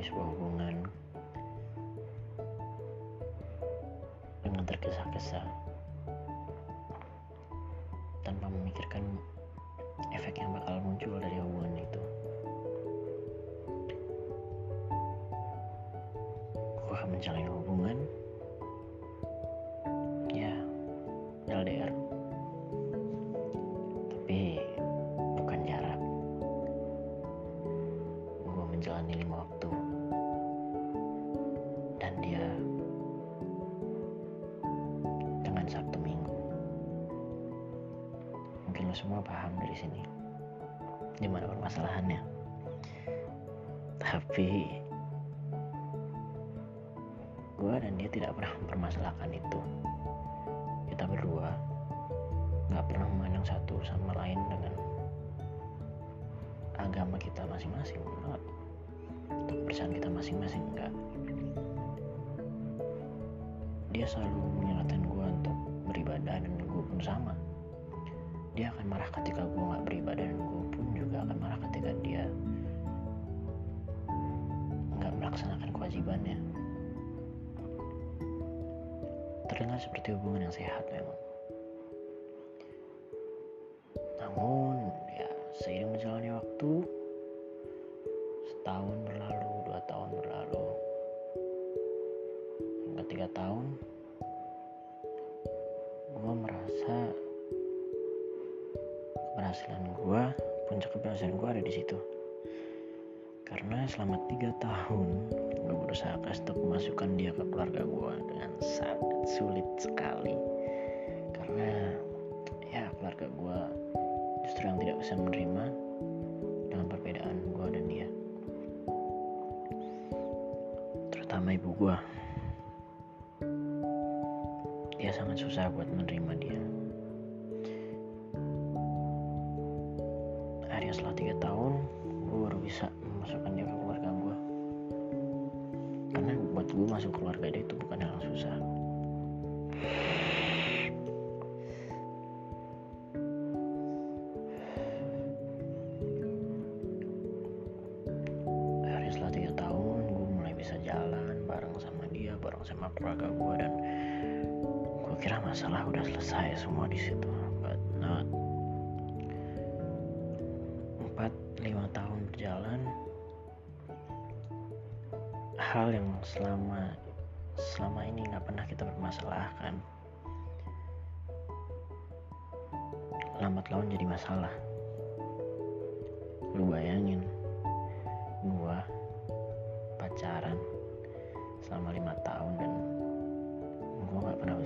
gue mengawali sebuah hubungan dengan tergesa-gesa semua paham dari sini di mana permasalahannya. Tapi gue dan dia tidak pernah mempermasalahkan itu. Kita berdua nggak pernah memandang satu sama lain dengan agama kita masing-masing, not kepercayaan kita masing-masing enggak. Dia selalu mengingatkan gue untuk beribadah dan gue pun sama. Dia akan marah ketika gue nggak beribadah dan gue pun juga akan marah ketika dia nggak melaksanakan kewajibannya. Terdengar seperti hubungan yang sehat memang. Tiga tahun gue berusaha keras untuk memasukkan dia ke keluarga gue dengan sangat sulit sekali. Karena ya keluarga gue justru yang tidak bisa menerima dengan perbedaan gue dan dia. Terutama ibu gue. Dia sangat susah buat menerima dia. Akhirnya setelah tiga tahun, gue baru bisa bareng sama keluarga gue dan gue kira masalah udah selesai semua di situ,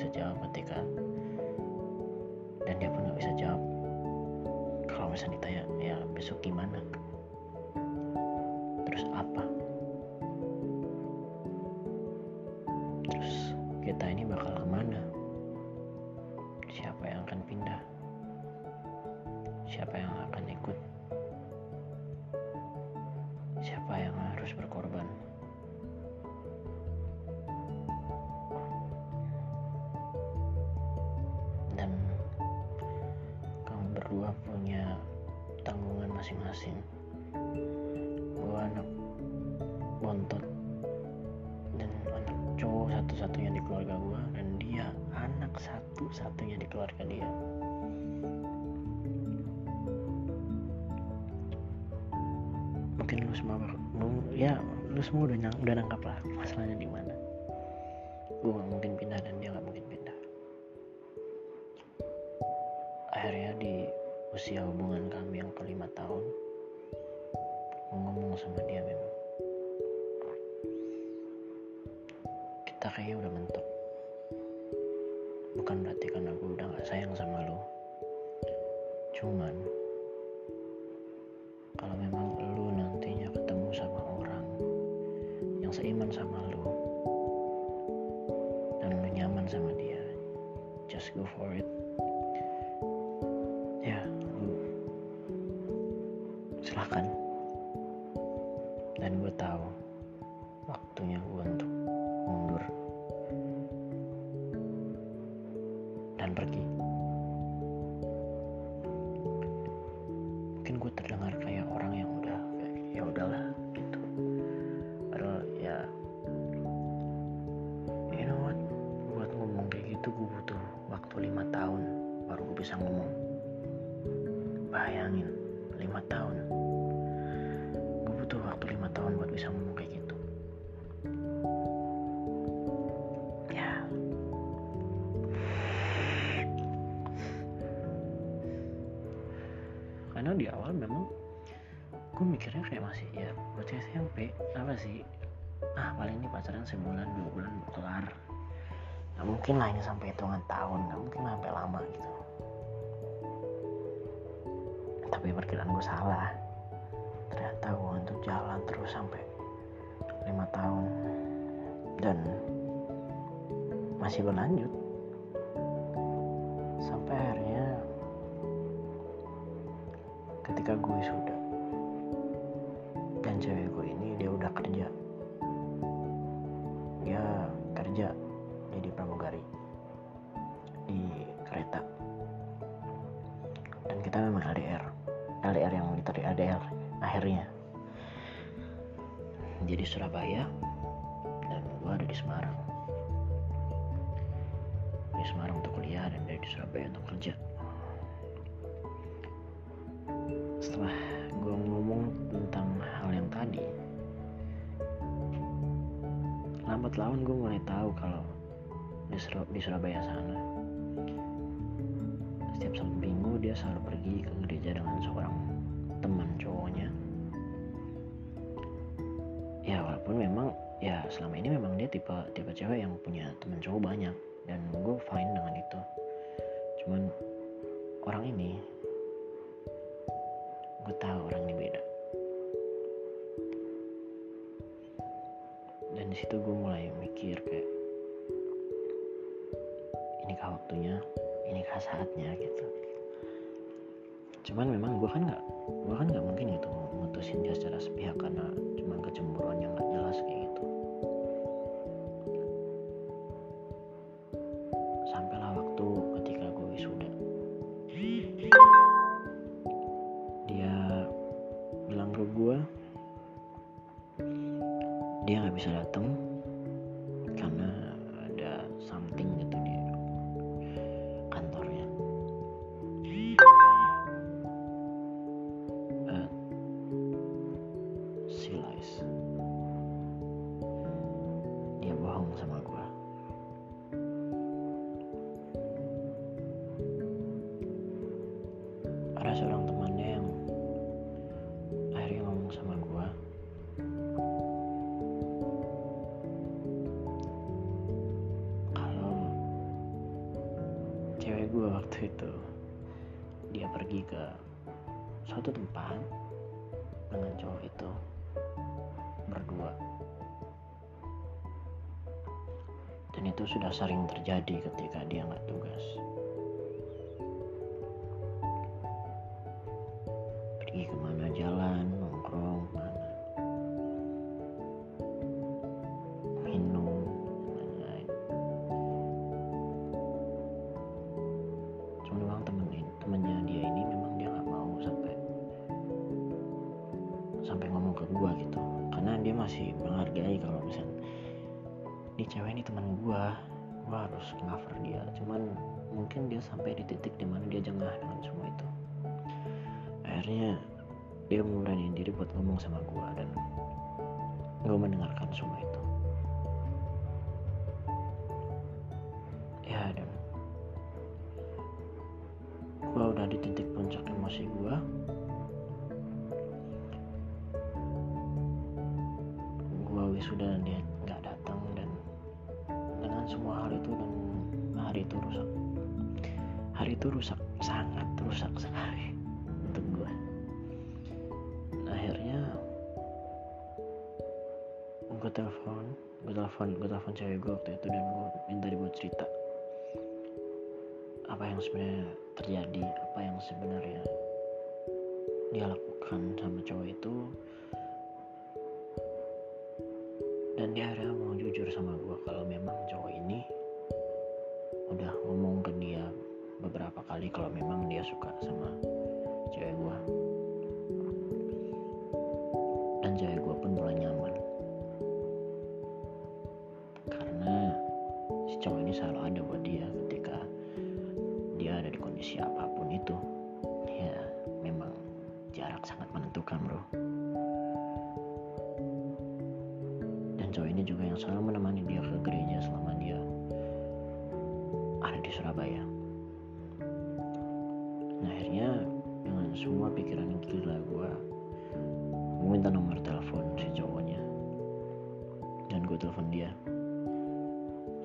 bisa jawab ketika dan dia pun nggak bisa jawab. Kalau misalnya ditanya ya besok gimana berdua punya tanggungan masing-masing. Gua anak bontot dan anak cowok satu-satunya di keluarga gua dan dia anak satu-satunya di keluarga dia. Mungkin lu semua ya lu semua udah udah nangkap lah masalahnya di mana. Gue gak mungkin pindah dan dia gak mungkin pindah usia hubungan karena di awal memang gue mikirnya kayak masih ya bocah SMP apa sih? Ah paling ini pacaran sebulan dua bulan kelar. Nggak mungkin lah ini sampai hitungan tahun nggak mungkin lah sampai lama gitu. Tapi perkiraan gue salah. Ternyata gue untuk jalan terus sampai lima tahun. Dan masih berlanjut. Sampai akhirnya ketika gue sudah dan cewek gue ini dia udah kerja. Dia kerja jadi pramugari di kereta. Dan kita memang LDR LDR yang ditarik ADR akhirnya. Jadi Surabaya dan gue ada di Semarang. Di Semarang untuk kuliah dan dari Surabaya untuk kerja di, Sur di Surabaya sana. Setiap sabtu minggu dia selalu pergi ke gereja dengan seorang teman cowoknya. Ya walaupun memang ya selama ini memang dia tipe tipe cewek yang punya teman cowok banyak dan gue fine dengan itu. Cuman orang ini gue tahu orang ini beda. Dan di situ gue mulai mikir kayak inikah waktunya inikah saatnya gitu. Cuman memang gue kan nggak gue kan nggak mungkin gitu mutusin dia secara sepihak karena cuman kecemburuan ada seorang temannya yang akhirnya ngomong sama gue kalau cewek gue waktu itu dia pergi ke suatu tempat dengan cowok itu berdua. Dan itu sudah sering terjadi ketika dia nggak tugas ini teman gua. Gua harus cover dia. Cuman mungkin dia sampai di titik di mana dia jengah dengan semua itu. Akhirnya dia memberaniin diri buat ngomong sama gue dan gue mendengarkan semua itu. Ya dan gue udah di titik puncak emosi gue gue itu rusak. Hari itu rusak sangat rusak sekali untuk gue akhirnya gue telepon gue telepon gue telepon cewek gue waktu itu dan gue minta dibuat cerita. Apa yang sebenarnya terjadi apa yang sebenarnya dia lakukan sama cowok itu. Dan dia akhirnya mau jujur sama gue kalau memang cowok ini udah ngomong ke dia beberapa kali kalau memang dia suka sama cewek gue dan cewek gue pun mulai nyaman. Karena si cowok ini selalu ada buat dia ketika dia ada di kondisi apa pun itu. Ya memang jarak sangat menentukan bro. Dan cowok ini juga yang selalu menemani dia ke gereja di Surabaya. Nah akhirnya dengan semua pikiran gila gue gue minta nomor telepon si cowoknya. Dan gue telepon dia.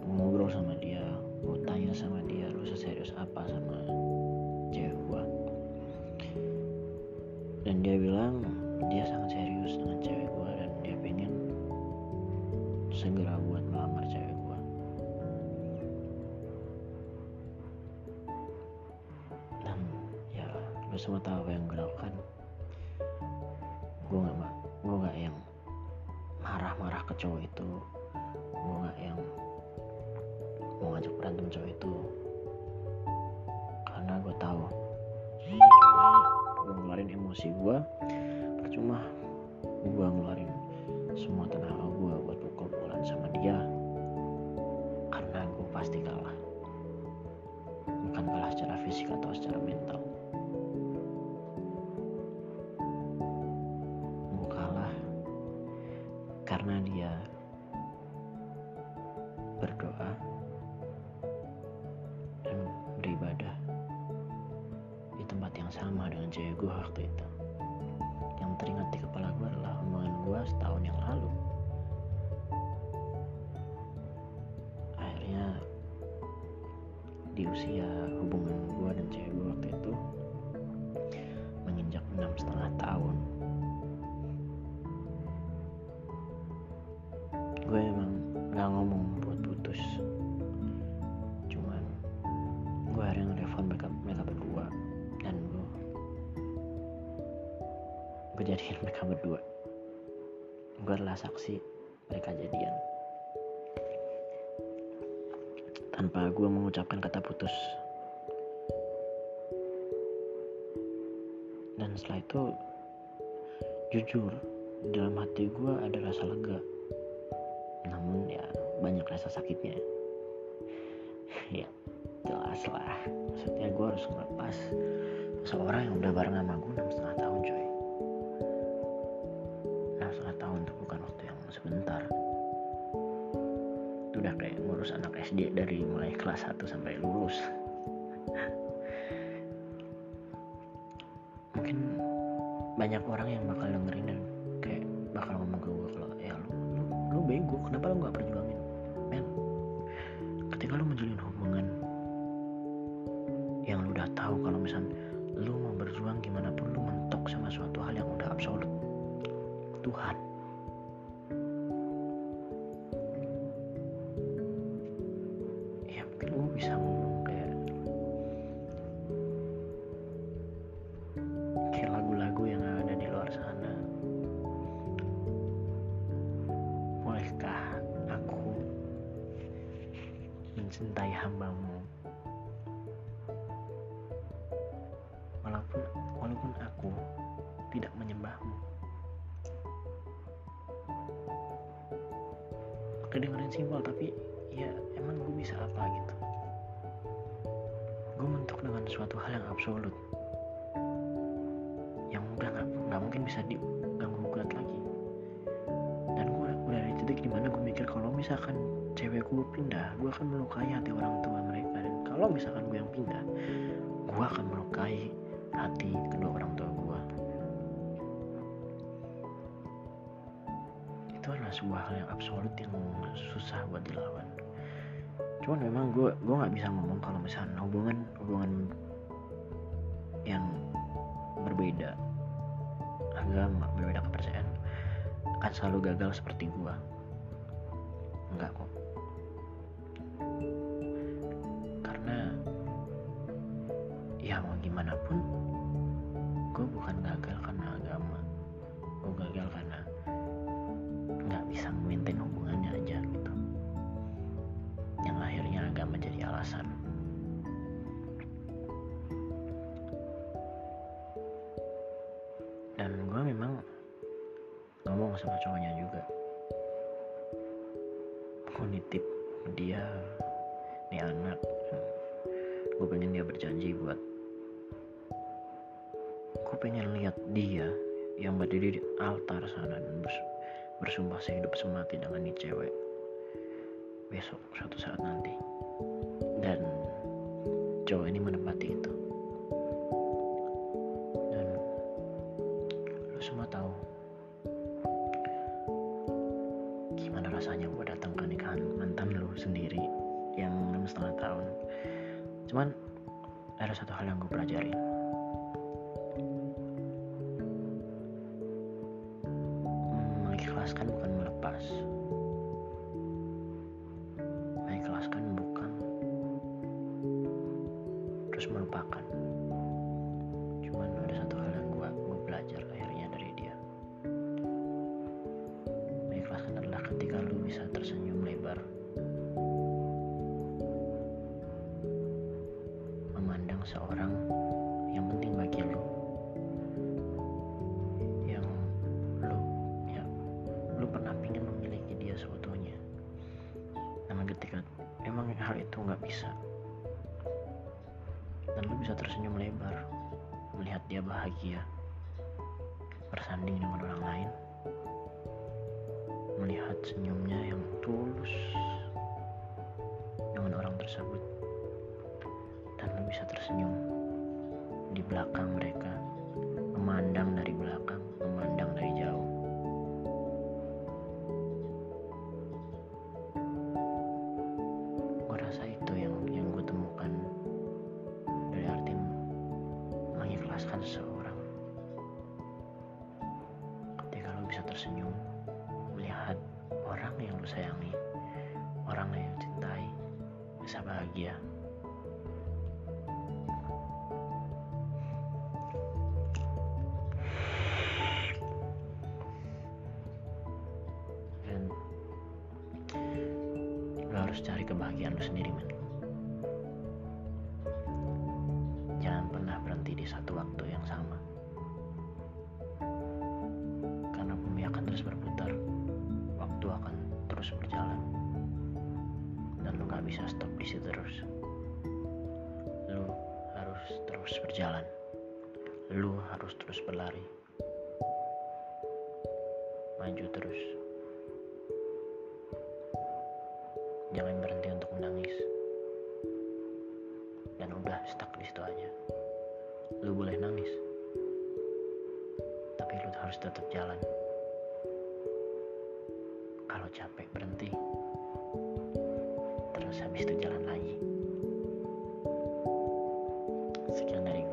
Gue ngobrol sama dia gue tanya sama dia lu seserius apa sama semua tahu apa yang gue lakukan gue ma gue nggak yang marah-marah ke cowok itu gue nggak yang mau ngajak berantem cowok itu. Karena gue tahu gue ngeluarin emosi gue percuma gue ngeluarin semua tenaga gue buat pukul-pukulan sama dia. Karena gue pasti kalah. Bukan kalah secara fisik atau secara mental berdoa dan beribadah di tempat yang sama dengan cewek gue waktu itu. Yang teringat di kepala gue adalah omongan gue setahun yang lalu. Akhirnya di usia gue jadiin mereka berdua. Gue adalah saksi mereka jadian. Tanpa gue mengucapkan kata putus. Dan setelah itu jujur dalam hati gue ada rasa lega. Namun ya banyak rasa sakitnya. Ya jelas lah. Maksudnya gue harus ngelepas seorang yang udah bareng sama gue enam setengah tahun ngurus anak SD dari mulai kelas 1 sampai lulus. Mungkin banyak orang yang bakal dengerin dan kayak bakal ngomong ke gue kalau ya lu lu, lu bego kenapa lu nggak perjuangin kedengaran simpel tapi ya emang gue bisa apa gitu. Gue mentok dengan suatu hal yang absolut. Yang udah nggak nggak mungkin bisa diganggu gugat lagi. Dan gue udah di titik di mana gue mikir kalau misalkan cewek gue pindah gue akan melukai hati orang tua mereka. Dan kalau misalkan gue yang pindah gue akan melukai hati kedua orang tua sebuah hal yang absolut yang susah buat dilawan. Cuman memang gue gue nggak bisa ngomong kalau misalnya hubungan hubungan yang berbeda agama berbeda kepercayaan akan selalu gagal seperti gue enggak kok. Karena ya mau gimana pun gue bukan gagal karena agama. Gue gagal karena dia nih anak. Gue pengen dia berjanji buat gue pengen lihat dia yang berdiri di altar sana dan bers- bersumpah sehidup semati dengan nih cewek besok suatu saat nanti. Dan cowok ini menepati itu terus melupakan dia bahagia. Bersanding dengan orang lain. Melihat senyumnya yang tulus dengan orang tersebut. Dan bisa tersenyum di belakang mereka memandang dari belakang sayangi orang yang cintai bisa bahagia. Dan lo harus cari kebahagiaan lo sendiri men terus berjalan. Lo harus terus berlari. Maju terus. Jangan berhenti untuk menangis. Dan udah stuck di situ aja. Lu boleh nangis. Tapi lu harus tetap jalan. Kalau capek berhenti. Terus habis itu jalan lagi sekian dari